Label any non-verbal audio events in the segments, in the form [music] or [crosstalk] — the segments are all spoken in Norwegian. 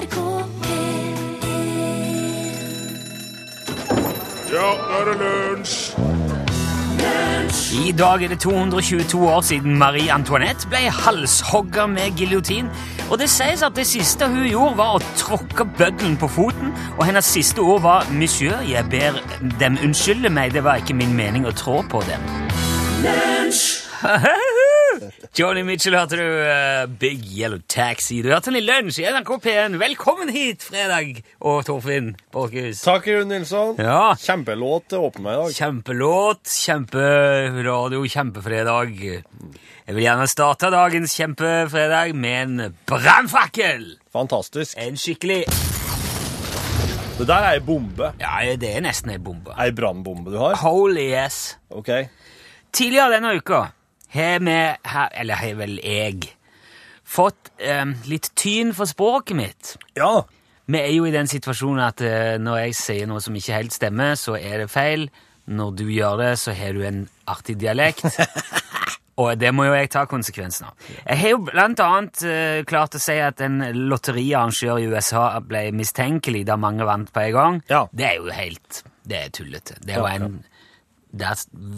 NRK Ja, nå er det lunsj! I dag er det 222 år siden Marie Antoinette ble halshogga med giljotin. Og det sies at det siste hun gjorde, var å tråkke bøddelen på foten, og hennes siste ord var 'Monsieur, jeg ber dem unnskylde meg, det var ikke min mening å trå på dem'. Johnny Mitchell hørte du uh, Big Yellow Taxi. Du hørte den i lunsj i NRK P1. Velkommen hit, Fredag og Torfinn Borchhus. Takk, Rune Nilsson. Ja. Kjempelåt til å åpne meg i dag. Kjempelåt, kjemperadio, kjempefredag. Jeg vil gjerne starte dagens kjempefredag med en brannfakkel! Fantastisk. En skikkelig Det der er ei bombe. Ja, det er nesten ei bombe. Ei brannbombe du har. Holy yes. Ok. Tidligere denne uka har vi, eller har vel jeg, fått eh, litt tyn for språket mitt. Ja. Vi er jo i den situasjonen at eh, når jeg sier noe som ikke helt stemmer, så er det feil. Når du gjør det, så har du en artig dialekt. [laughs] Og det må jo jeg ta konsekvensen av. Jeg har jo blant annet eh, klart å si at en lotteriarrangør i USA ble mistenkelig da mange vant på en gang. Ja. Det er jo helt Det er tullete. Det var en, det,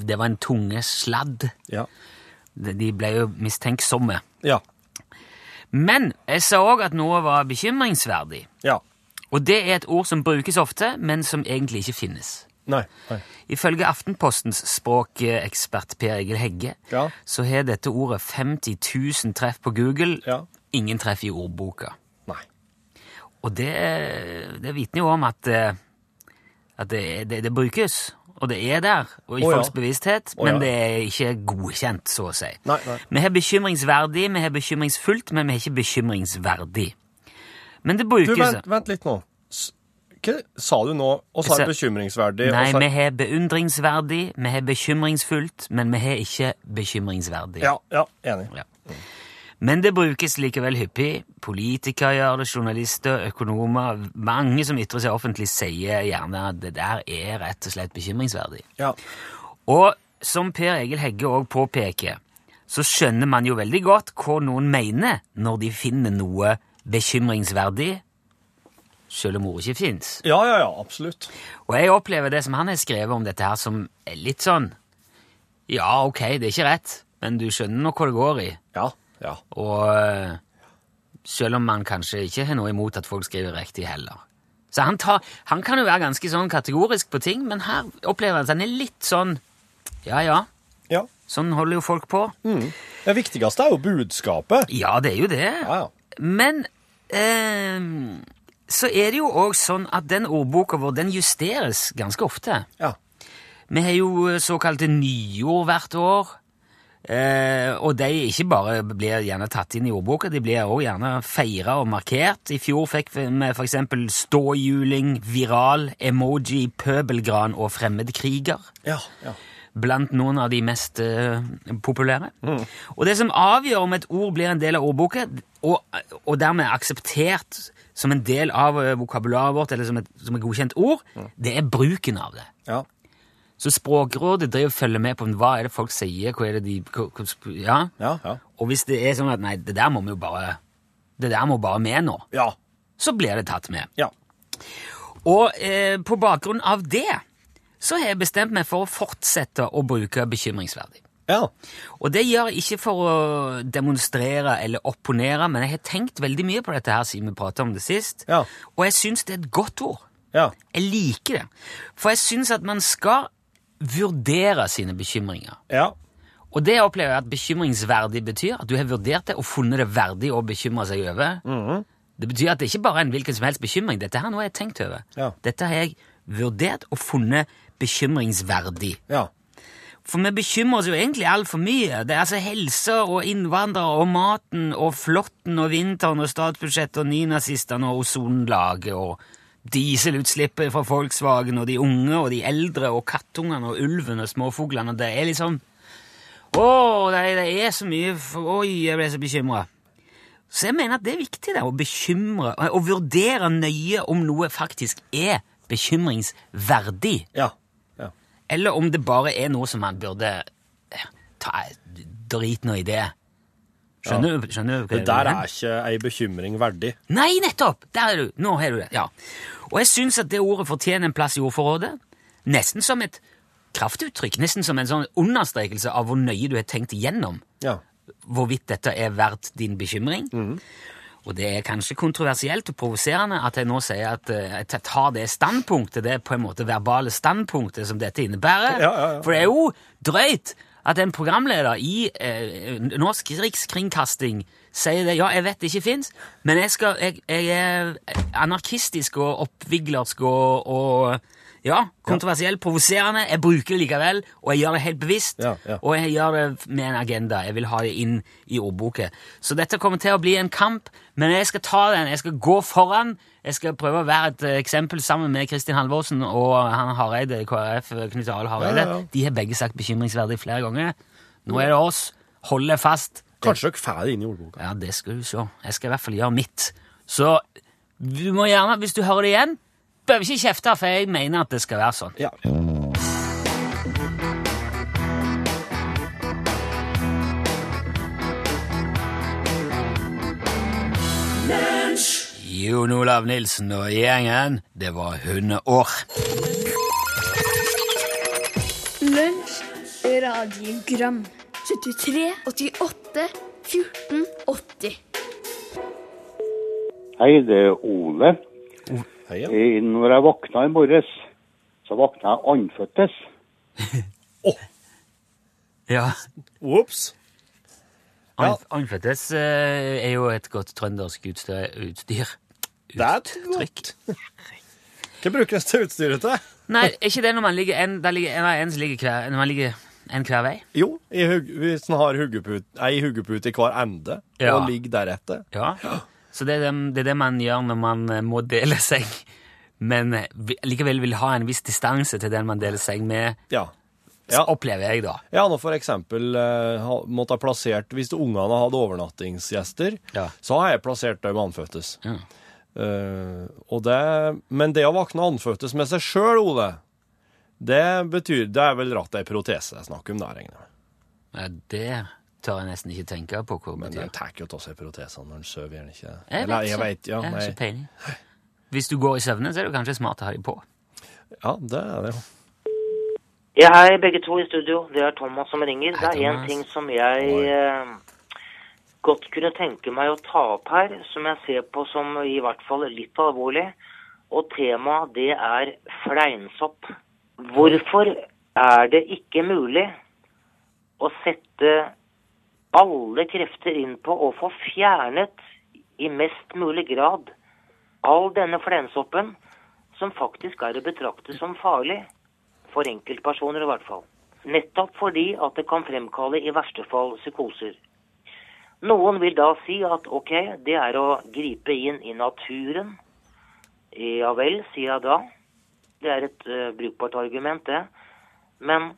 det var en tunge sladd. Ja. De ble jo mistenksomme. Ja. Men jeg sa òg at noe var bekymringsverdig. Ja. Og det er et ord som brukes ofte, men som egentlig ikke finnes. Nei. Nei. Ifølge Aftenpostens språkekspert Per Egil Hegge Ja. så har dette ordet 50 000 treff på Google. Ja. Ingen treff i ordboka. Nei. Og det, det vitner jo om at, eh, at det, det, det brukes, og det er der, og i Å ja. folks bevissthet, men ja. det er ikke godkjent, så å si. Nei, nei. Vi har bekymringsverdig, vi har bekymringsfullt, men vi har ikke bekymringsverdig. Men det Du, brukes vent, vent litt nå. Hva sa du nå? Og sa- bekymringsverdig. Nei, vi har beundringsverdig, vi har bekymringsfullt, men vi har ikke bekymringsverdig. Ja, ja, enig. Ja. Men det brukes likevel hyppig. Politikere gjør det, journalister, økonomer. Mange som ytrer seg offentlig, sier gjerne at det der er rett og slett bekymringsverdig. Ja. Og som Per Egil Hegge òg påpeker, så skjønner man jo veldig godt hva noen mener når de finner noe bekymringsverdig, selv om ordet ikke fins. ja, ja, ja, absolutt. Og jeg opplever det som han har skrevet om dette her, som er litt sånn Ja, ok, det er ikke rett, men du skjønner nok hva det går i. Ja, ja. Og øh, selv om man kanskje ikke har noe imot at folk skriver riktig heller. Så han, tar, han kan jo være ganske sånn kategorisk på ting, men her opplever jeg at han er litt sånn Ja, ja, ja. sånn holder jo folk på. Det viktigste er jo budskapet. Ja, det er jo det. Ja, ja. Men eh, så er det jo òg sånn at den ordboka vår den justeres ganske ofte. Ja. Vi har jo eh, såkalte nyord hvert år. Eh, og de ikke bare blir gjerne tatt inn i ordboka, de blir også gjerne feira og markert. I fjor fikk vi f.eks. ståhjuling, viral, emoji, pøbelgran og fremmedkriger Ja, ja. blant noen av de mest eh, populære. Og det som avgjør om et ord blir en del av ordboka, og, og dermed akseptert som en del av eh, vokabularet vårt, eller som et, som et godkjent ord, det er bruken av det. ja. Så Språkrådet driver og følger med på hva er det folk sier, hva er det de hva, hva, ja? Ja, ja. Og hvis det er sånn at nei, det der må vi jo bare det der må bare med nå, Ja. så blir det tatt med. Ja. Og eh, på bakgrunn av det så har jeg bestemt meg for å fortsette å bruke bekymringsverdig. Ja. Og det gjør jeg ikke for å demonstrere eller opponere, men jeg har tenkt veldig mye på dette her siden vi prata om det sist, Ja. og jeg syns det er et godt ord. Ja. Jeg liker det. For jeg syns at man skal vurdere sine bekymringer. Ja. Og det opplever jeg at bekymringsverdig betyr. At du har vurdert det og funnet det verdig å bekymre seg over. Det betyr at det ikke bare er en hvilken som helst bekymring. Dette her nå har jeg tenkt over. Ja. Dette har jeg vurdert og funnet bekymringsverdig. Ja. For vi bekymrer oss jo egentlig altfor mye. Det er altså helse og innvandrere og maten og flåtten og vinteren og statsbudsjettet og nynazistene og ozonlaget og dieselutslippet fra Volkswagen og de unge og de eldre og kattungene og ulven og småfuglene. Det er liksom Å, det, det er så mye Oi, jeg ble så bekymra. Så jeg mener at det er viktig det, å bekymre Å vurdere nøye om noe faktisk er bekymringsverdig. Ja. Ja. Eller om det bare er noe som man burde eh, ta Drit nå i det. Skjønner, du, skjønner du hva Det der er ikke ei bekymring verdig. Nei, nettopp! Der er du. Nå har du det. ja. Og jeg syns at det ordet fortjener en plass i ordforrådet. Nesten som et kraftuttrykk. Nesten som en sånn understrekelse av hvor nøye du har tenkt igjennom Ja. hvorvidt dette er verdt din bekymring. Og det er kanskje kontroversielt og provoserende at jeg nå sier at eh, jeg tar det standpunktet, det på en måte verbale standpunktet som dette innebærer. Ja, ja. For det er jo drøyt at en programleder i eh, Norsk Rikskringkasting sier det. Ja, jeg vet det ikke fins, men jeg, skal, jeg, jeg er anarkistisk og oppviglersk og, og ja, kontroversiell, provoserende. Jeg bruker det likevel, og jeg gjør det helt bevisst. Ja, ja. Og jeg gjør det med en agenda. Jeg vil ha det inn i ordboka. Så dette kommer til å bli en kamp, men jeg skal ta den. Jeg skal gå foran. Jeg skal prøve å være et eh, eksempel sammen med Kristin Halvorsen og han Hareide KrF, Knut Arild Hareide. Ja, ja, ja. De har begge sagt bekymringsverdig flere ganger. Nå er det oss. Holde fast. Kanskje dere får det inn i ordboka. Ja, det skal du se. Jeg skal i hvert fall gjøre mitt. Så du må gjerne, hvis du hører det igjen, behøver ikke kjefte, for jeg mener at det skal være sånn. Ja. Jon Olav Nilsen og gjengen, det var hundeår. Lunsj, radiogram 73, 88, 14, 80 Hei, det er Ole. Hei, ja. Eh, Når jeg våkna i morges, så våkna jeg andføttes. [laughs] Ja. Ops. Ja. Eh, er jo et godt trøndersk utstyr. Uttrykk. Hva brukes til utstyret til? Nei, er ikke det når man ligger en, ligger, nei, en ligger hver, når man ligger en hver vei? Jo, hvis en har huggeput, ei huggepute i hver ende, Ja. og ligger deretter. Ja. Så det er det, det er det man gjør når man eh, må dele seg, men eh, likevel vil ha en viss distanse til den man deler seg med, Ja. så Ja. opplever jeg da. Ja, nå for eksempel eh, måtte ha plassert Hvis ungene hadde overnattingsgjester, Ja. så har jeg plassert dem anføttes. Ja. Eh, og det, men det å våkne andføttes med seg sjøl, Ole, det betyr Det er vel rett ei protese jeg snakker om der, regner jeg med. Det tør jeg nesten ikke tenke på hva det Men betyr. en tar jo av seg protesene når en sover, gjør en ikke? Jeg Eller, vet jeg vet, ja, Jeg har nei. ikke peiling. Hvis du går i søvne, så er det kanskje smart å ha dem på. ja, det er det jo. Ja, hei, begge to i studio. Det er Thomas som ringer. Hei, det er én ting som jeg eh, godt kunne tenke meg å ta opp her, som jeg ser på som i hvert fall litt alvorlig. Og temaet, det er fleinsopp. Hvorfor er det ikke mulig å sette alle krefter inn på å få fjernet i mest mulig grad all denne fleinsoppen, som faktisk er å betrakte som farlig? For enkeltpersoner i hvert fall. Nettopp fordi at det kan fremkalle i verste fall psykoser. Noen vil da si at ok, det er å gripe inn i naturen. Ja vel, sier jeg da. Det er et uh, brukbart argument, det. Men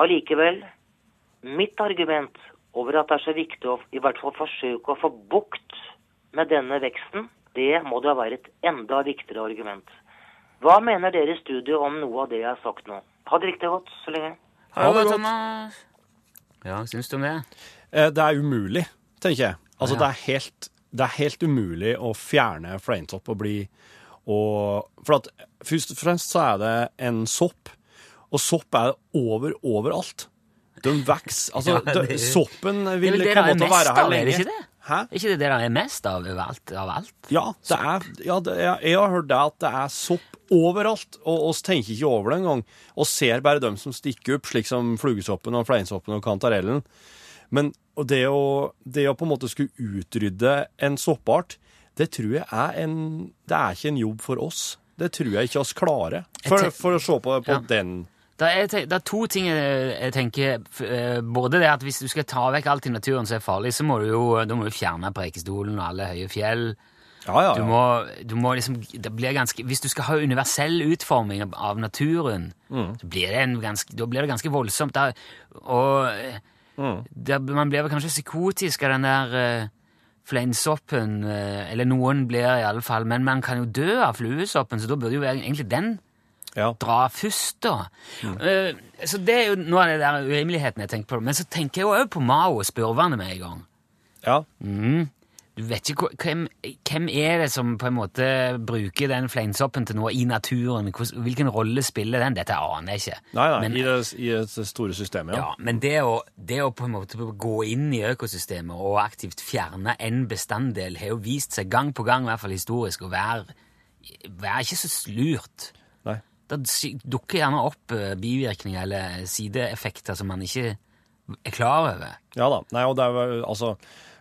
allikevel, mitt argument over at det er så viktig å i hvert fall forsøke å få bukt med denne veksten, det må da være et enda viktigere argument. Hva mener dere i studio om noe av det jeg har sagt nå? Ha det riktig godt så lenge. Ha det godt. Thomas. Ja, syns du om det? Eh, Det er umulig, tenker jeg. Altså, Ja. det, er helt, det er helt umulig å fjerne flaintopp og bli og, For at først og fremst så er det en sopp, og sopp er over overalt. De vokser [laughs] Altså, Ja, det- soppen vil det det komme til å være her er lenge. ikke det? Hæ? Ikke det det er mest av alt? Av alt? Ja, det er, ja det, jeg, jeg har hørt det at det er sopp overalt, og oss tenker ikke over det engang. Og ser bare dem som stikker opp, slik som flugesoppen og fleinsoppen og kantarellen. Men det, å, det å på en måte skulle utrydde en soppart, det tror jeg er en Det er ikke en jobb for oss. Det tror jeg ikke oss klarer. For, for å se på, på Ja. den Det er, det er to ting jeg, tenker. eh, Både det at hvis du skal ta vekk alt i naturen som er farlig, så må du jo du må fjerne Preikestolen og alle høye fjell. Ja, ja, Du må, du må liksom, det blir ganske, hvis du skal ha universell utforming av- naturen, Mm. så blir det en ganske, da blir det ganske voldsomt. Og Mm. Der, man blir vel kanskje psykotisk av den der uh, fleinsoppen, uh, eller noen blir i alle fall, men man kan jo dø av fluesoppen, så da burde jo egentlig den ja. dra først, da. Eh, så det er jo noe av det der urimeligheten jeg tenker på. Men så tenker jeg jo også på Mao og spurvene med en gang. Ja. Du vet ikke hvem, hvem er det som på en måte bruker den fleinsoppen til noe i naturen? Hvilken rolle spiller den? Dette aner jeg ikke. Nei, nei, Men- i, det, i det store systemet, ja. Ja, men det å, det å på en måte gå inn i økosystemet og aktivt fjerne en bestanddel har jo vist seg gang på gang, i hvert fall historisk, å være, være ikke så lurt. Nei. Det dukker gjerne opp eh, bivirkninger eller sideeffekter som man ikke er klar over. Ja da. Nei, og det er jo altså,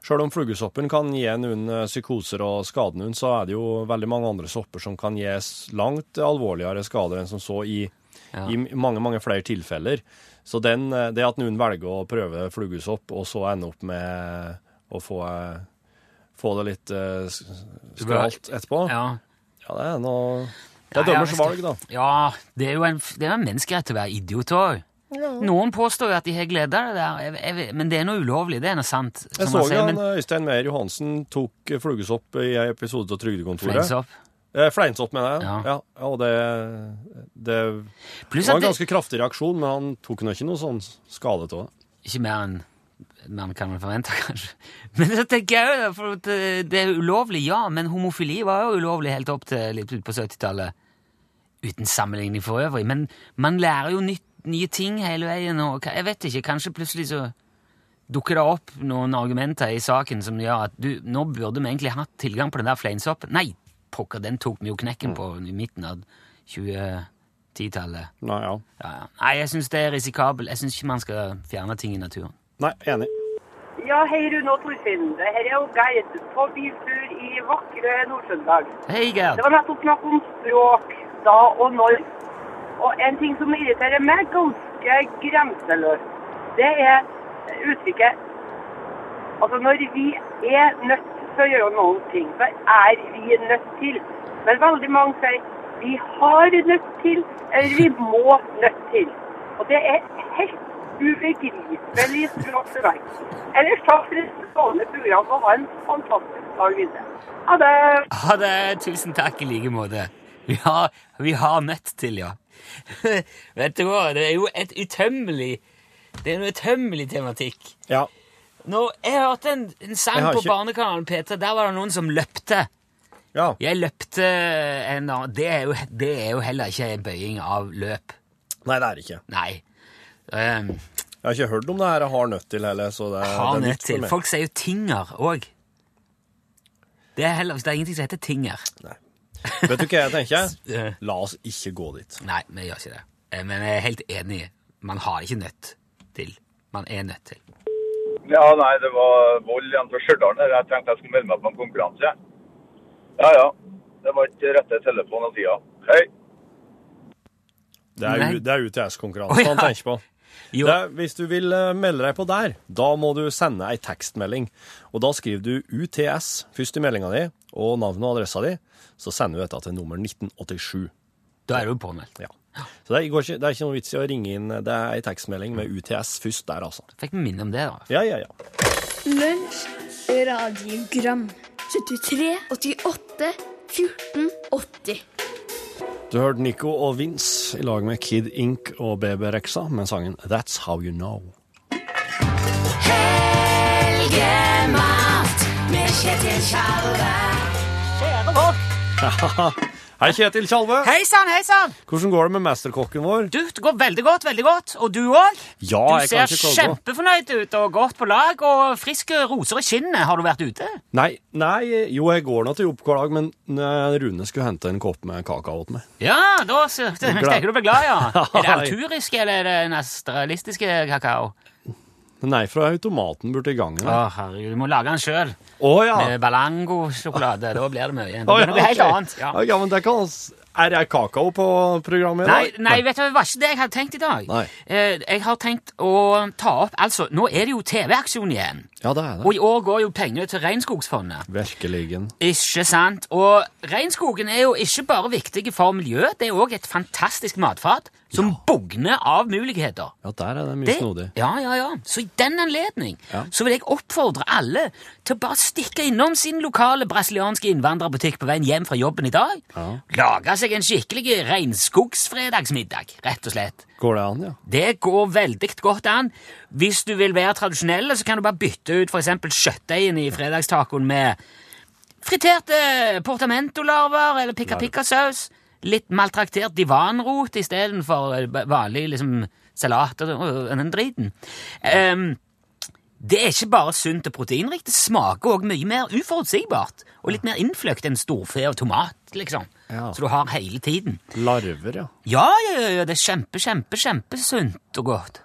Sjøl om flugesoppen kan gi noen eh, psykoser og skade noen, så er det jo veldig mange andre sopper som kan gi langt alvorligere skader enn som så i, Ja. i mange, mange flere tilfeller. Så den, eh, det at noen velger å prøve flugesopp, og så ender opp med å få, eh, få det litt skralt etterpå, ja. Ja, det er noe Det er dømmers valg, da. Ja, det er jo en, det er en menneskerett å være idiot òg. Noen påstår jo at de har glede av det der, jeg, jeg, vet- men det er noe ulovlig. Det er noe sant. som Jeg man så sier, jo han men eh, Øystein Meyer Johansen tok eh, flugesopp i en episode av Trygdekontoret. fleinsopp. Eh, Fleinsopp, mener jeg. Ja. Ja. ja og det, det Pluss var at en det, ganske kraftig reaksjon, men han tok nå ikke noe sånn skade av det. Ikke mer enn man kan vel forvente, [laughs] kanskje. Men så tenker jeg jo, for at eh, det er ulovlig, ja, men homofili var jo ulovlig helt opp til litt ut på 70-tallet. Uten sammenligning for øvrig. Men man lærer jo nytt, nye ting hele veien, og jeg vet ikke, kanskje plutselig så dukker det opp noen argumenter i saken som gjør at du, nå burde vi egentlig hatt tilgang på den der fleinsoppen. Nei, pokker, den tok vi jo knekken på i midten av 2010-tallet. Nei, ja. Ja, ja. Nei, jeg syns det er risikabelt. Jeg syns ikke man skal fjerne ting i naturen. Nei, enig. Ja, hei Rune og Torfinn. Det her er jo Gerd på biltur i vakre Nord-Trøndelag. Hei, Gerd. Det var nettopp snakk om språk, da og når. Og en ting som irriterer meg ganske grenseløst, det er uttrykket Altså, når vi er nødt til å gjøre noen ting, så er vi nødt til. Men veldig mange sier vi har nødt til, eller vi må nødt til. Og det er helt ubegripelig språk til meg. Ellers takk for et strålende program, og ha en fantastisk dag videre. Ha det! Ha det. Tusen takk i like måte. Vi har, vi har nødt til, ja. [laughs] Vet du hva, det er jo et utømmelig Det er en utømmelig tematikk. Ja. Nå, jeg hørte en, en sang på ikke- Barnekanalen P3. Der var det noen som løpte. ja. Jeg løpte en annen det, er jo- det er jo heller ikke en bøying av løp. Nei, det er det ikke. Nei. Um, Jeg har ikke hørt om det her har nødt til heller, så det, har det er nødt til. Folk sier jo tinger òg. Det det er ingenting som heter tinger. Vet du hva jeg tenker? Eh, La oss ikke gå dit. Nei, vi gjør ikke det. Eh, Men jeg er helt enig. Man har ikke nødt til. Man er nødt til. Ja, nei, det var vold igjen fra Stjørdal. der. Jeg tenkte jeg skulle melde meg på en konkurranse. Ja, ja. Det var ikke rette telefon og tida. Hei. Det er, det er UTS-konkurranse oh, ja. han tenker på. Jo. Det, er- hvis du vil eh, melde deg på der, da må du sende ei tekstmelding. Og da skriver du UTS først i meldinga di, og navnet og adressa di. Så sender du dette til nummer 1987. Da er du påmeldt. Ja. Så det, går ikke, det er ikke noe vits i å ringe inn. Det er ei tekstmelding med UTS først der, altså. Fikk minne om det, da. Ja, ja, ja. Lunsj, radiogram 73, 88, 14, 80 Du hørte Nico og Vince i lag med Kid Ink og BB Rexa med sangen That's How You Know. Hei, Kjetil Tjalve. Hei sann, hei sann! Hvordan går det med mesterkokken vår? Du, det går veldig godt, veldig godt. Og du òg? Ja, Du jeg ser kan ikke klage på. kjempefornøyd ut og godt på lag og friske roser i skinnet. Har du vært ute? Nei, nei, jo, jeg går nå til jobb hver dag, men eh, Rune skulle hente en kopp med kakao til meg. Ja, da [laughs] steker du vel glad, ja. [laughs] Er det alturisk, eller er det naturalistiske kakao? Nei, fra automaten borti gangen. Å, herregud, du må lage den sjøl. Å ja. Med Balango-sjokolade. Da blir det mye. Det blir noe helt annet. Ja. ja, men det kan Er det kakao på programmet i dag? nei, vet du, det var ikke det jeg hadde tenkt i dag. Nei. Eh, jeg har tenkt å ta opp Altså, nå er det jo TV-aksjon igjen. Ja, det er det. Og i år går jo penger til Regnskogsfondet. Virkeligen. Ikke sant? Og regnskogen er jo ikke bare viktig for miljøet, det er òg et fantastisk matfat som bugner av muligheter. Ja, der er det mye Det- snodig. Ja, ja, ja. Så i den anledning Ja. så vil jeg oppfordre alle til å bare stikke innom sin lokale brasilianske innvandrerbutikk på veien hjem fra jobben i dag. Ja. Lage seg en skikkelig regnskogsfredagsmiddag, rett og slett. Går det an, ja? Det går veldig godt an. Hvis du vil være tradisjonell, så kan du bare bytte ut eksempel kjøttdeigen i fredagstacoen med friterte portamento-larver eller picca-picca-saus. Litt maltraktert divanrot istedenfor vanlig liksom, salat og, og den driten. Um, det er ikke bare sunt og proteinrikt, det smaker òg mye mer uforutsigbart. Og litt mer innfløkt enn storfe og tomat, liksom. Ja. Så du har hele tiden. Larver, ja. Ja, ja, ja, ja, det er kjempe, kjempe, kjempesunt og godt.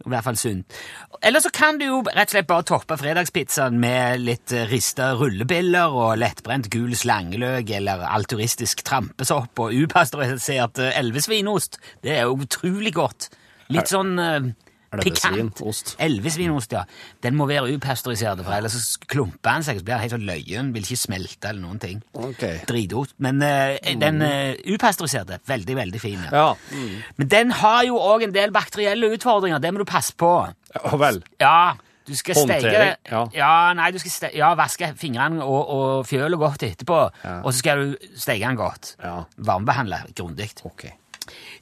I hvert fall sunt. Eller så kan du jo rett og slett bare toppe fredagspizzaen med litt eh, rista rullebiller og lettbrent gul slangeløk eller alturistisk trampesopp og upasteurisert eh, elvesvinost. Det er jo utrolig godt. Litt sånn uh, pikant. Elvesvinost. Ja. Den må være upasteurisert, for ellers klumper den seg, så blir den helt sånn løyen, vil ikke smelte eller noen ting. Ok. Dritost. Men uh, den uh, upasteuriserte, veldig, veldig fin. Ja. Ja. Men den har jo òg en del bakterielle utfordringer. Det må du passe på. ja vel. Ja, du skal steke det. ja. ja. nei, du skal ste ja, vaske fingrene og, og fjølet godt etterpå. Ja. Og så skal du steke den godt. Ja. Varmebehandle grundig. Ok.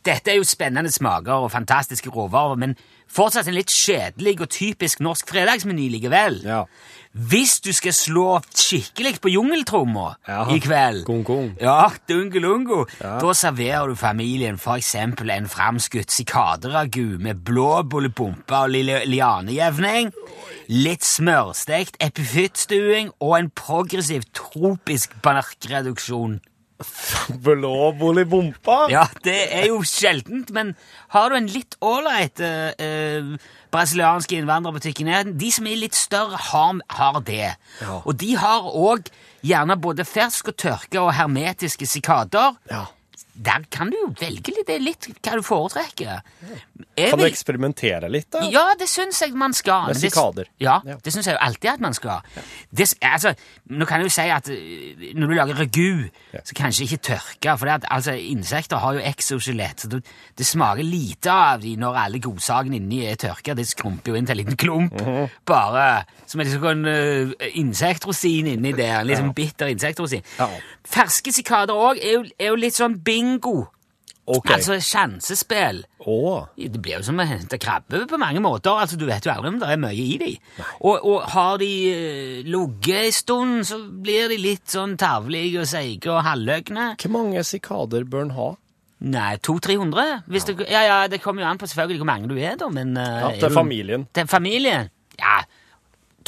Dette er jo spennende smaker og fantastiske råvarer, men fortsatt en litt kjedelig og typisk norsk fredagsmeny likevel. Ja. Hvis du skal slå skikkelig på jungeltromma Ja. i kveld kung, kung. Ja, dungelungo. Da serverer du familien eksempel en framskutt sikaderagu med blå bollebompe og lille lianejevning, litt smørstekt epifyttstuing og en progressiv tropisk barkreduksjon. [laughs] Blå bolibompa? Ja, det er jo sjeldent, men har du en litt ålreit eh, eh, brasiliansk innvandrerbutikk i nærheten, de som er litt større, har, har det. Ja. Og de har òg gjerne både fersk og tørka og hermetiske sikader. Ja. Der kan du jo velge litt, det er litt hva du foretrekker. Jeg Kan du vil- eksperimentere litt, da? ja, det syns jeg man skal. Med sikader. det- Ja, Ja. det syns jeg jo alltid at man skal. Det, altså, nå kan jeg jo si at eh, når du lager ragu, så kanskje ikke tørke, for at, altså, insekter har jo exoskjelett, så det, det smaker lite av de når alle godsakene inni er tørka. Det skrumper jo inn til en liten klump, Mhm. bare som en sånn uh, insektrosin inni der. En litt sånn bitter insektrosin. Ja. Ferske sikader òg er, er jo litt sånn bingo. Okay. Altså sjansespill. Oh. Det blir jo som å hente krabbe på mange måter. altså Du vet jo aldri om det er mye i dem. Og, og har de uh, ligget en stund, så blir de litt sånn tarvelige og seige og halvløgne. Hvor mange sikader bør en ha? Nei, 200-300? Ja. det, ja, ja, det kommer jo an på selvfølgelig hvor mange du er, da, men uh, Ja, til familien. Til familien? Ja.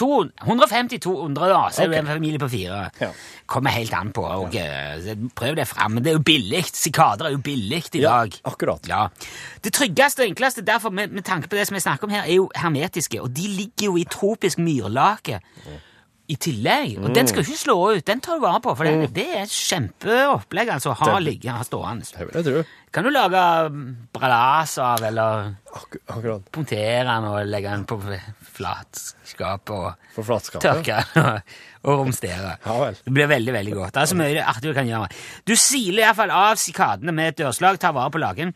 150-200, da, så er du en familie på fire. Ja. Kommer helt an på. Og, eh, prøv det fram. Men det er jo billig. Sikader er jo billig i Ja, dag. akkurat. Ja. Det tryggeste og enkleste derfor, med, med tanke på det som jeg snakker om her, er jo hermetiske. Og de ligger jo i tropisk myrlake i tillegg. Og den skal du ikke slå ut. Den tar du vare på, for det, det er et kjempeopplegg altså, å ha, liggende ligge, stående. Kan du lage bralas av, eller Ak akkurat. punktere den og legge den på flatskap og For flatskapet. tørke [laughs] og romstere. Ja. Det blir veldig veldig godt. Det er så mye artig du kan gjøre. Du siler iallfall av sikadene med et dørslag, tar vare på laken.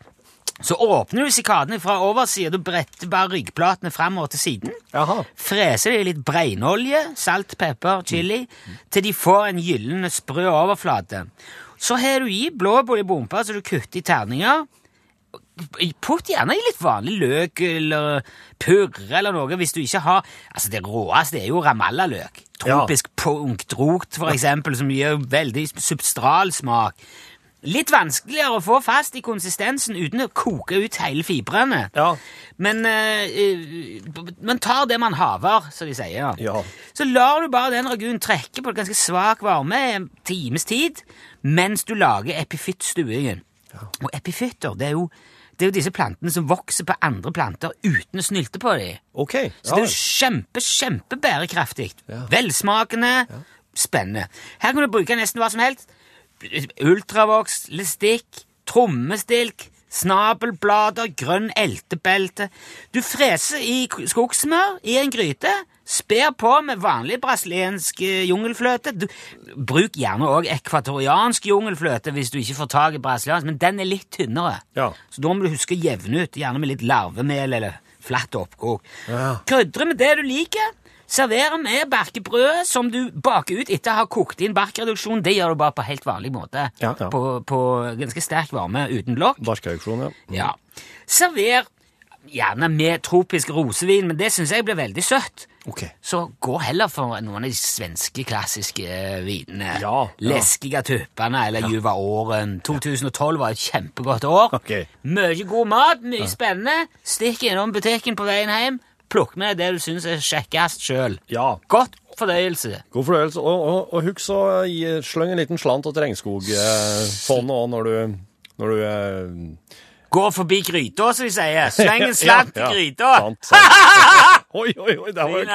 Så åpner du sikadene fra oversida, du bretter bare ryggplatene framover til siden. Jaha. Freser de i litt breinolje, salt, pepper, chili, til de får en gyllen, sprø overflate. Så har du i blå bolibomper så du kutter i terninger. Putt gjerne i litt vanlig løk eller purre eller noe hvis du ikke har Altså, det råeste er jo ramallaløk. Tropisk punktrot, for eksempel, som gir veldig substral smak. Litt vanskeligere å få fast i konsistensen uten å koke ut hele fibrene. Ja. Men eh, man tar det man haver, som de sier. Ja. Så lar du bare den raguen trekke på ganske svak varme en times tid mens du lager epifyttstuingen. Og epifytter, det er, jo, det er jo disse plantene som vokser på andre planter uten å snylte på dem. Ok. Så det er jo kjempe, kjempe bærekraftig. Ja. Velsmakende, spennende. Her kan du bruke nesten hva som helst. Ultravoks, lestikk, trommestilk, snabelblader, grønn eltebelte. Du freser i skogsmør i en gryte. Sper på med vanlig brasiliansk eh, jungelfløte. Du, bruk gjerne òg ekvatoriansk jungelfløte hvis du ikke får tak i brasiliansk, men den er litt tynnere. Ja. Så da må du huske å jevne ut, gjerne med litt larvemel eller flatt oppkok. Ja. Krydre med det du liker. serverer med barkebrød som du baker ut etter å ha kokt inn barkreduksjon. Det gjør du bare på helt vanlig måte. Ja, ja. På, på ganske sterk varme uten lokk. Barkreduksjon, ja. Ja. Server gjerne med tropisk rosevin, men det syns jeg blir veldig søtt. Ok. Så gå heller for noen av de svenske klassiske vinene. Ja, ja. Leskiga tuppene eller Juva Åren. 2012 var et kjempegodt år. Ok. Mye god mat, mye spennende. Stikk innom butikken på veien hjem. Plukk med det du syns er kjekkest sjøl. Ja. Godt fordøyelse. God fordøyelse. Og, og, og husk å sløng en liten slant til Regnskogfondet òg [laughs] når du, når du eh, Gå forbi gryta, som de sier. Sleng en slant [laughs] Ja, ja. i gryta. Sant, sant. [laughs] Oi, oi, oi. Det var,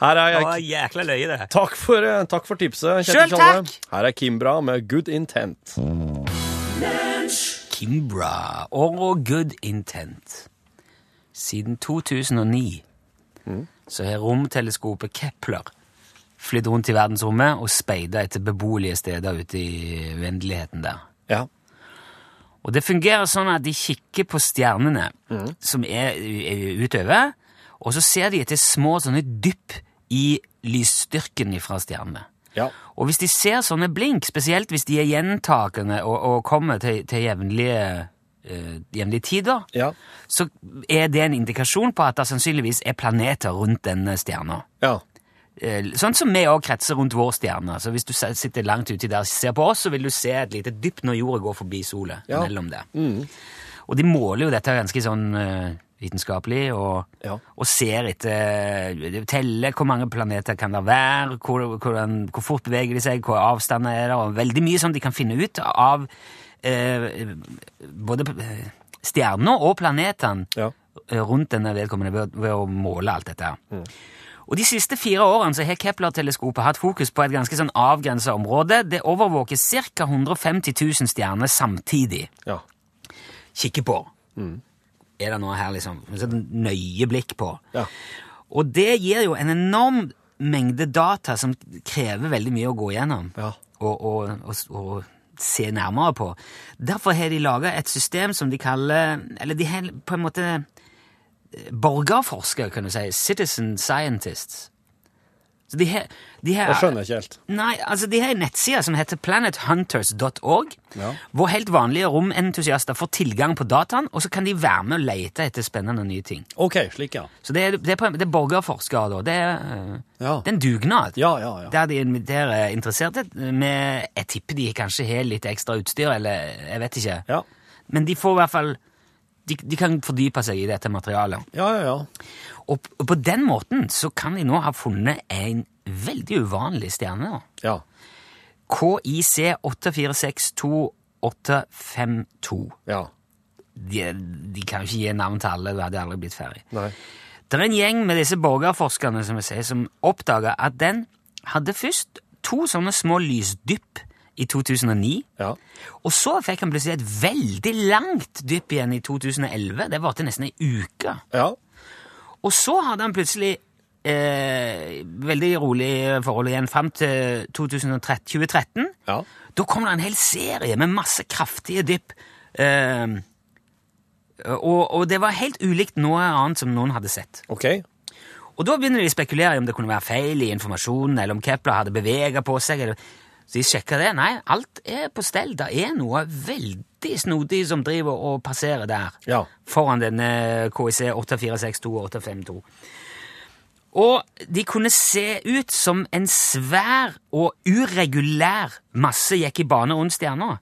her er Det var jækla løye, det. Takk for, eh, takk for tipset. Kjetil kjellere. takk. Her er Kimbra med Good Intent. Kimbra og Good Intent. Siden 2009 så har romteleskopet Kepler flydd rundt i verdensrommet og speida etter beboelige steder ute i uendeligheten der. Ja. Og det fungerer sånn at de kikker på stjernene som er er utover, og så ser de etter små sånne dypp i lysstyrken fra stjernene. Ja. Og hvis de ser sånne blink, spesielt hvis de er gjentakende og, og kommer til, til jevnlige, eh, jevnlige tider, Ja. så er det en indikasjon på at det sannsynligvis er planeter rundt denne stjerna. Ja. Eh, Sånn som vi også kretser rundt vår stjerne. Så hvis du sitter langt uti der og ser på oss, så vil du se et lite dypp når jorda går forbi sola Ja. mellom der. Og de måler jo dette ganske sånn eh, vitenskapelig, og, Ja. og ser etter Teller hvor mange planeter kan det være, hvor, hvordan, hvor fort beveger de seg, hvor avstander er det, og veldig mye som de kan finne ut av eh, både eh, stjerner og planetene Ja. eh, rundt denne vedkommende ved, ved å måle alt dette. her. Og De siste fire årene så har Kepler-teleskopet hatt fokus på et ganske sånn avgrensa område. Det overvåker ca. 150 000 stjerner samtidig. Ja. Kikker på. Er det noe her, liksom? Sånn nøye blikk på. Ja. Og det gir jo en enorm mengde data som krever veldig mye å gå gjennom Ja. og, og, og, og se nærmere på. Derfor har de laga et system som de kaller Eller de har på en måte borgerforskere, kan du si. Citizen scientists. Så de her, de her, Jeg skjønner ikke helt. Nei, altså de har en nettside som heter planethunters.org, Ja. hvor helt vanlige romentusiaster får tilgang på dataen, og så kan de være med og lete etter spennende nye ting. OK, slik, ja. Så det er, det er, på, det er borgerforskere, da. Det er, eh, Ja. det er en dugnad. Ja, ja, ja. Der de inviterer interesserte med Jeg tipper de kanskje har litt ekstra utstyr, eller jeg vet ikke. Ja, Men de får i hvert fall de, de kan fordype seg i dette materialet. ja, ja. ja. Og, og på den måten så kan de nå ha funnet en veldig uvanlig stjerne. ja. KIC 8462852. ja. De, de kan jo ikke gi navn til alle, da hadde aldri blitt ferdig. Nei. Det er en gjeng med disse borgerforskerne som, jeg sier, som oppdaga at den hadde først to sånne små lysdypp i 2009. Ja. Og så fikk han plutselig et veldig langt dypp igjen i 2011. Det varte nesten ei uke. Ja. Og så hadde han plutselig eh, veldig rolig forhold igjen fram til 2013, 2013. Ja. Da kom det en hel serie med masse kraftige dypp. Eh, og, og det var helt ulikt noe annet som noen hadde sett. OK. Og da begynner de å spekulere i om det kunne være feil i informasjonen, eller om Kepler hadde bevega på seg. Eller... Så de sjekka det. Nei, alt er på stell. Det er noe veldig snodig som driver og passerer der. Ja. Foran denne KIC 8462 og 852. Og de kunne se ut som en svær og uregulær masse gikk i bane rundt stjerna.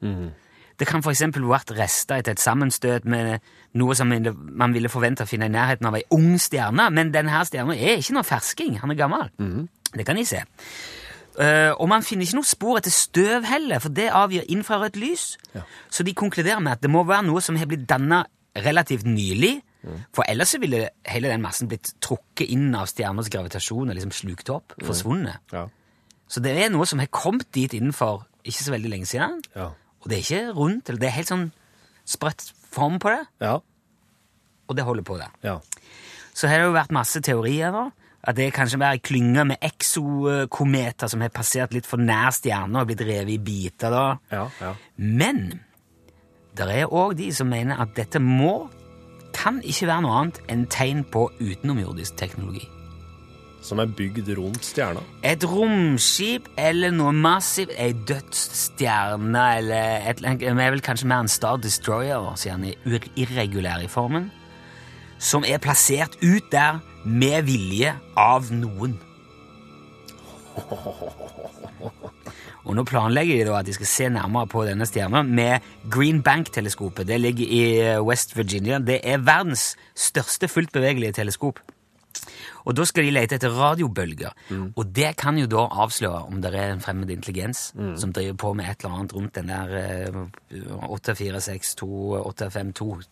Det kan f.eks. vært rester etter et sammenstøt med noe som man ville forvente å finne i nærheten av ei ung stjerne, men denne stjerna er ikke noe fersking. Han er gammel. Det kan de se. Eh, og man finner ikke noe spor etter støv heller, for det avgir infrarødt lys. Så de konkluderer med at det må være noe som har blitt danna relativt nylig, for ellers ville hele den massen blitt trukket inn av stjerners gravitasjon og liksom slukt opp, forsvunnet. Ja. Så det er noe som har kommet dit innenfor ikke så veldig lenge siden, Ja. og det er ikke rundt, eller det er helt sånn sprøtt form på det, Ja. og det holder på det. Ja. Så har det jo vært masse teorier nå, at det kanskje mer en klynge med eksokometer som har passert litt for nær stjerner og blitt revet i biter da. Ja. ja. Men det er òg de som mener at dette må, kan ikke være noe annet enn tegn på utenomjordisk teknologi. Som er bygd rundt stjerna. Et romskip eller noe massivt, ei dødsstjerne eller et, men er vel kanskje mer en Star Destroyer, siden den er ur- irregulær i formen, som er plassert ut der med vilje av noen. Og nå planlegger de at de skal se nærmere på denne stjerna med Green Bank-teleskopet. Det ligger i eh, West Virginia. Det er verdens største fullt bevegelige teleskop. Og da skal de lete etter radiobølger. Og det kan jo da avsløre om det er en fremmed intelligens som driver på med et eller annet rundt den der eh, 8462, 852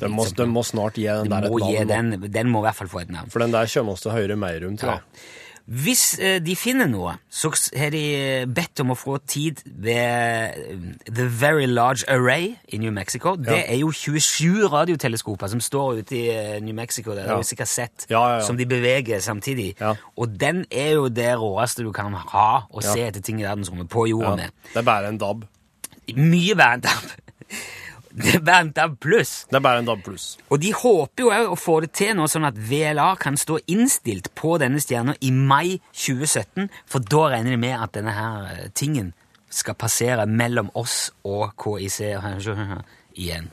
Den må, den må snart gi den der et navn. den, den må i hvert fall få et navn. For den der kommer oss til å høre mer om, tror Ja. Hvis eh, de finner noe, så har de eh, bedt om å få tid ved eh, The Very Large Array i New Mexico. Det er jo 27 radioteleskoper som står ute i New Mexico. Det har Ja. du sikkert sett. Ja, ja, ja. Som de beveger samtidig. Ja. Og den er jo det råeste du kan ha å se etter ting i verdensrommet på Ja. jorda med. Det er bare en DAB. Mye bare en DAB. Det er bare en DAB pluss. Det er bare en DAB pluss. Og de håper jo òg å få det til nå, sånn at VLA kan stå innstilt på denne stjerna i mai 2017, for da regner de med at denne her eh, tingen skal passere mellom oss og KIC [laughs] igjen.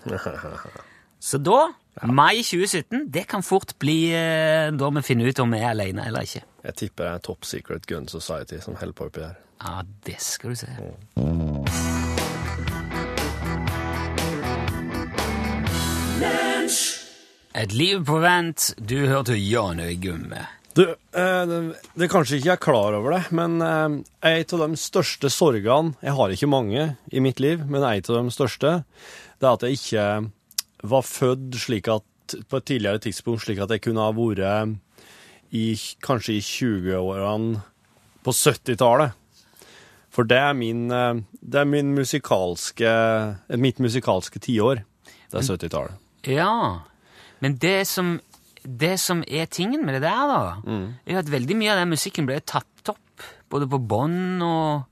Så da, mai 2017, det kan fort bli eh, da vi finner ut om vi er alene eller ikke. Jeg tipper det er Top Secret Gun Society som holder på oppi der. Ja, det skal du se. Et liv på vent. Du hørte Jan Øygumme. Du, eh, det, det er kanskje ikke jeg er klar over det, men eh, en av de største sorgene Jeg har ikke mange i mitt liv, men en av de største, det er at jeg ikke var født slik at, på et tidligere tidspunkt slik at jeg kunne ha vært i, kanskje i 20-årene på 70-tallet. For det er min, eh, det er min musikalske, mitt musikalske tiår. Det er 70-tallet. Ja, men det som, det som er tingen med det der, da, Mm. er at veldig mye av den musikken ble tatt opp, både på bånd og,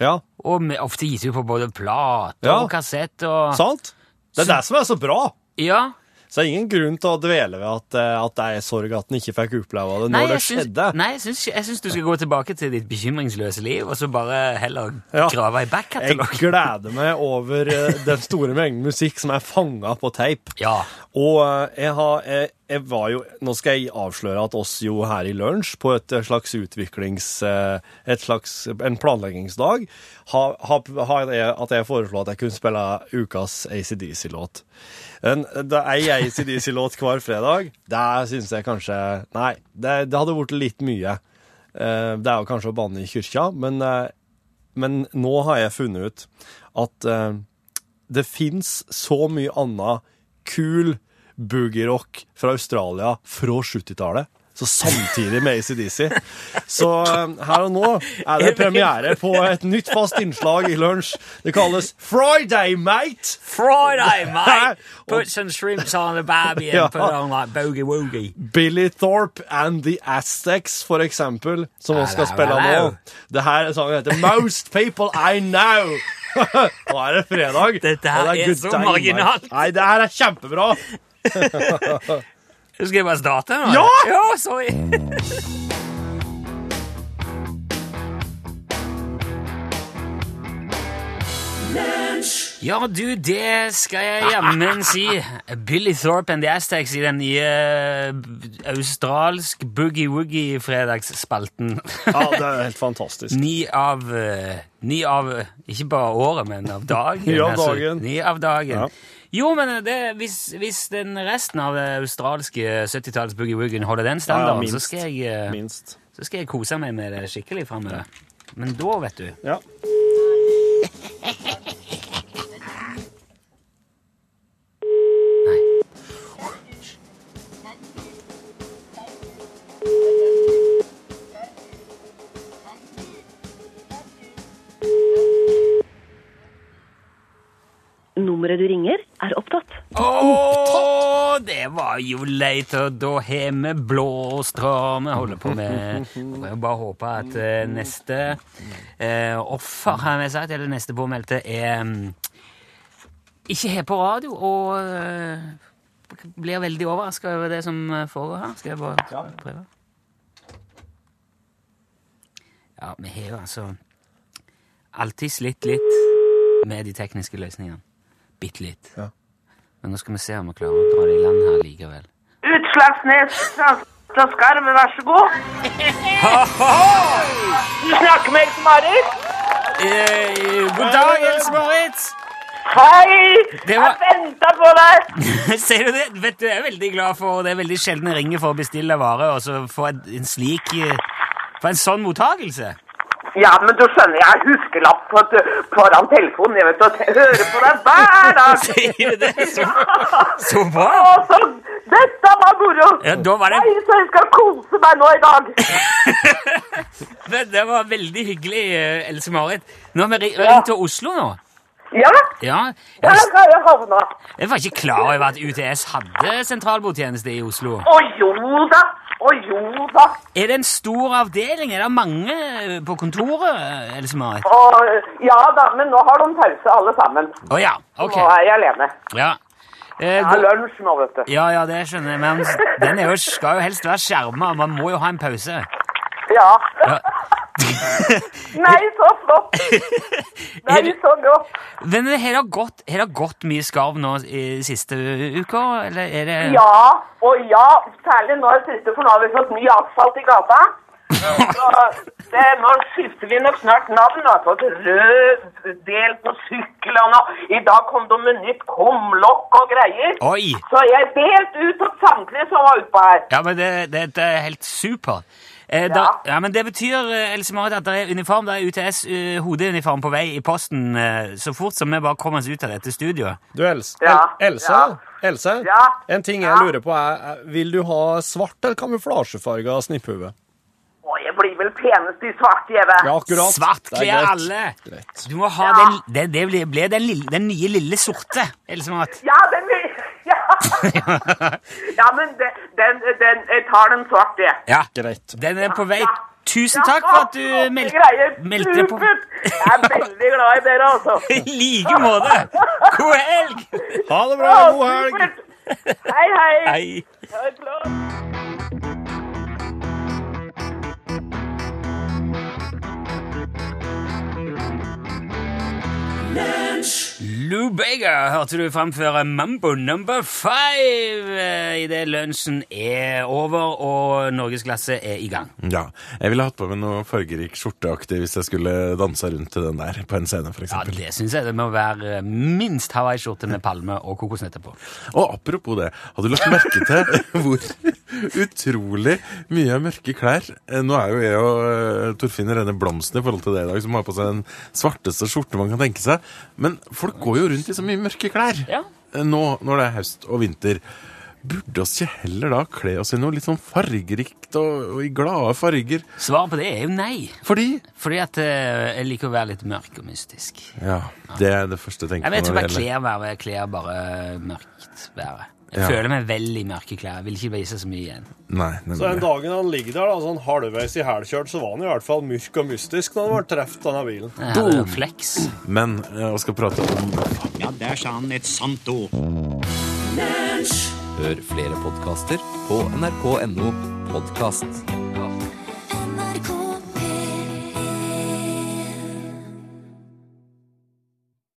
Ja, og med, ofte gitt ut på både plate Ja. og kassett og sant? Det er det som er så bra! Ja. Så det er ingen grunn til å dvele ved at, eh, at det er sorg at en ikke fikk oppleve det når det skjedde. syns-. Nei, jeg syns, du skal gå tilbake til ditt bekymringsløse liv, og så bare heller grave i Jeg gleder meg over eh, den store mengden musikk som er fanga på teip. Ja. Og eh, jeg har jeg, jeg var jo Nå skal jeg avsløre at oss jo her i lunsj, på et eh, slags utviklings... eh, Et slags, en planleggingsdag, har ha, ha jeg, at jeg foreslo at jeg kunne spille ukas ACDC-låt. Det ei ACDC-låt hver fredag. Det syns jeg kanskje Nei, det, det hadde blitt litt mye. Eh, Det er jo kanskje å banne i kyrkja, men, eh, men nå har jeg funnet ut at eh, det fins så mye annet kul boogie-rock fra Australia fra 70-tallet. Så samtidig med ACDC. Så eh, her og nå er det premiere på et nytt fast innslag i lunsj. Det kalles Friday, mate! Friday, [laughs] mate! Put some shrimps on the barbie and put on like boogie-woogie. Billy Thorpe and The Aztecs, for eksempel, som vi skal spille nå. Det her er sangen heter Most People I Know. [laughs] Nå er det fredag. Dette her det er good så marginalt. Nei, det her er kjempebra. [laughs] Skal jeg bare starte nå? Ja! Ja, sorry. Ja, du, det skal jeg jammen si. Billy Thorpe and the Aztecs i den nye eh, australsk boogie-woogie-fredagsspalten. Ja, det er helt fantastisk. [laughs] Ni av eh, Ni av Ikke bare året, men av dagen. Ni av altså. dagen. Ni av dagen. Ja. Jo, men det, hvis, hvis den resten av det australske 70-talls boogie-woogien holder den standarden, minst. så, skal jeg, eh, Minst. så skal jeg kose meg med det skikkelig framover. Men da, vet du Ja. Nummeret du ringer, er opptatt. Å, det var jo leit, og da har vi blåstra vi holder på med. Må bare håpe at eh, neste eh, offer, har vi sagt, eller neste påmeldte, er mm, ikke her på radio og uh, blir veldig overraska over det som foregår her. Skal jeg bare prøve? Ja, vi har jo altså alltid slitt litt med de tekniske løsningene. Bitte litt. Ja. Men nå skal vi se om vi klarer å dra det i land her likevel. Utslagsnes fra Skarv, vær så god. Du snakker med Else-Marit? Eh, god dag, Else Marit! Hei! Jeg var- venta på deg. [laughs] Ser du det? Vet du, Jeg er veldig glad for Det er veldig sjelden jeg ringer for å bestille vare, og så få en, en slik For en sånn mottagelse. Ja, men du skjønner, jeg har huskelapp på, foran telefonen. Jeg vet, og hører på deg hver dag. [laughs] Sier du det? Så, så bra! Å, så dette var moro. Ja, da var det- Nei, så jeg skal kose meg nå i dag. [laughs] Det, det var veldig hyggelig, eh, Else Marit. Nå har vi ringt til Oslo nå. Ja, Ja, der har jeg havna. jeg var ikke klar over at UTS hadde sentralbordtjeneste i Oslo. Å jo da, å jo da. Er det en stor avdeling? Er det mange eh, på kontoret, Else Marit? Å, ja da, men nå har de pause alle sammen. Å ja, ok. Nå er jeg alene. Ja. Eh, Jeg har lunsj nå, vet du. ja, ja, det skjønner jeg, men den er jo, skal jo helst være skjerma. Man må jo ha en pause. Ja. Ja. [laughs] Nei, så flott. Det er jo så godt. Men har gått, her har gått mye skarv nå i siste uka, eller er det Ja, og ja, særlig nå i siste, for nå har vi fått ny asfalt i gata. Så det, nå skifter vi nok snart navn. Vi har fått rød del på syklene. og I dag kom de med nytt kumlokk og greier. Oi! Så jeg delte ut til samtlige som var utpå her. Ja, men det, det, det er helt supert. Eh, da, ja, men Det betyr eh, Else Marit, at det er uniform, det er UTS eh, hodeuniform på vei i posten eh, så fort som vi bare kommer oss ut av dette studioet. Du, Els Ja, El Else, ja. Else Ja, en ting jeg ja. lurer på er, Vil du ha svart eller kamuflasjefarga snipphue? Å, jeg blir vel penest i svart, Jeve. Ja, akkurat. Svart er kler alle! Greit. Du må ha Ja. den, det, det blir, blir den, lille, den nye lille sorte. Else Marit. Ja, ja. men den, den, den, jeg tar den svarte, jeg. Ja, Greit. den er på vei. Ja. Tusen takk for at du meld, meldte deg på. Jeg er veldig glad i dere, altså. [laughs] I like måte! God helg! Ha det bra! God helg! Hei, hei. Hei. Ha det flott. Lou Bega hørte du framføre Mambo number five eh, idet lunsjen er over og norgesglasset er i gang. Ja, jeg ville hatt på meg noe fargerik skjorteaktig hvis jeg skulle dansa rundt til den der på en scene, f.eks. Ja. Det syns jeg det må være minst hawaiiskjorte med palme og kokosnøtter på. Og apropos det, har du lagt merke til [laughs] hvor utrolig mye mørke klær eh, Nå er jo jeg og eh, Torfinn rene blomsten i forhold til det i dag, som har på seg den svarteste skjorte man kan tenke seg. Men folk går jo rundt i så mye mørke klær Ja. eh, nå når det er høst og vinter. Burde oss ikke heller da kle oss i noe litt sånn fargerikt og, og i glade farger? Svaret på det er jo nei. Fordi Fordi at eh, jeg liker å være litt mørk og mystisk. Ja, det er det første jeg tenker Jeg vet ikke hva klær være. Kler bare mørkt være. Jeg Ja. føler meg vel i mørke klær. Vil ikke vise så mye igjen. Nei, Så den dagen han ligger der, da, sånn halvveis i hælkjørt, så var han i hvert fall mørk og mystisk når han ble truffet av bilen. En flex. Men jeg skal prate om Ja, der sa han et sant ord. Hør flere podkaster på nrk.no podkast.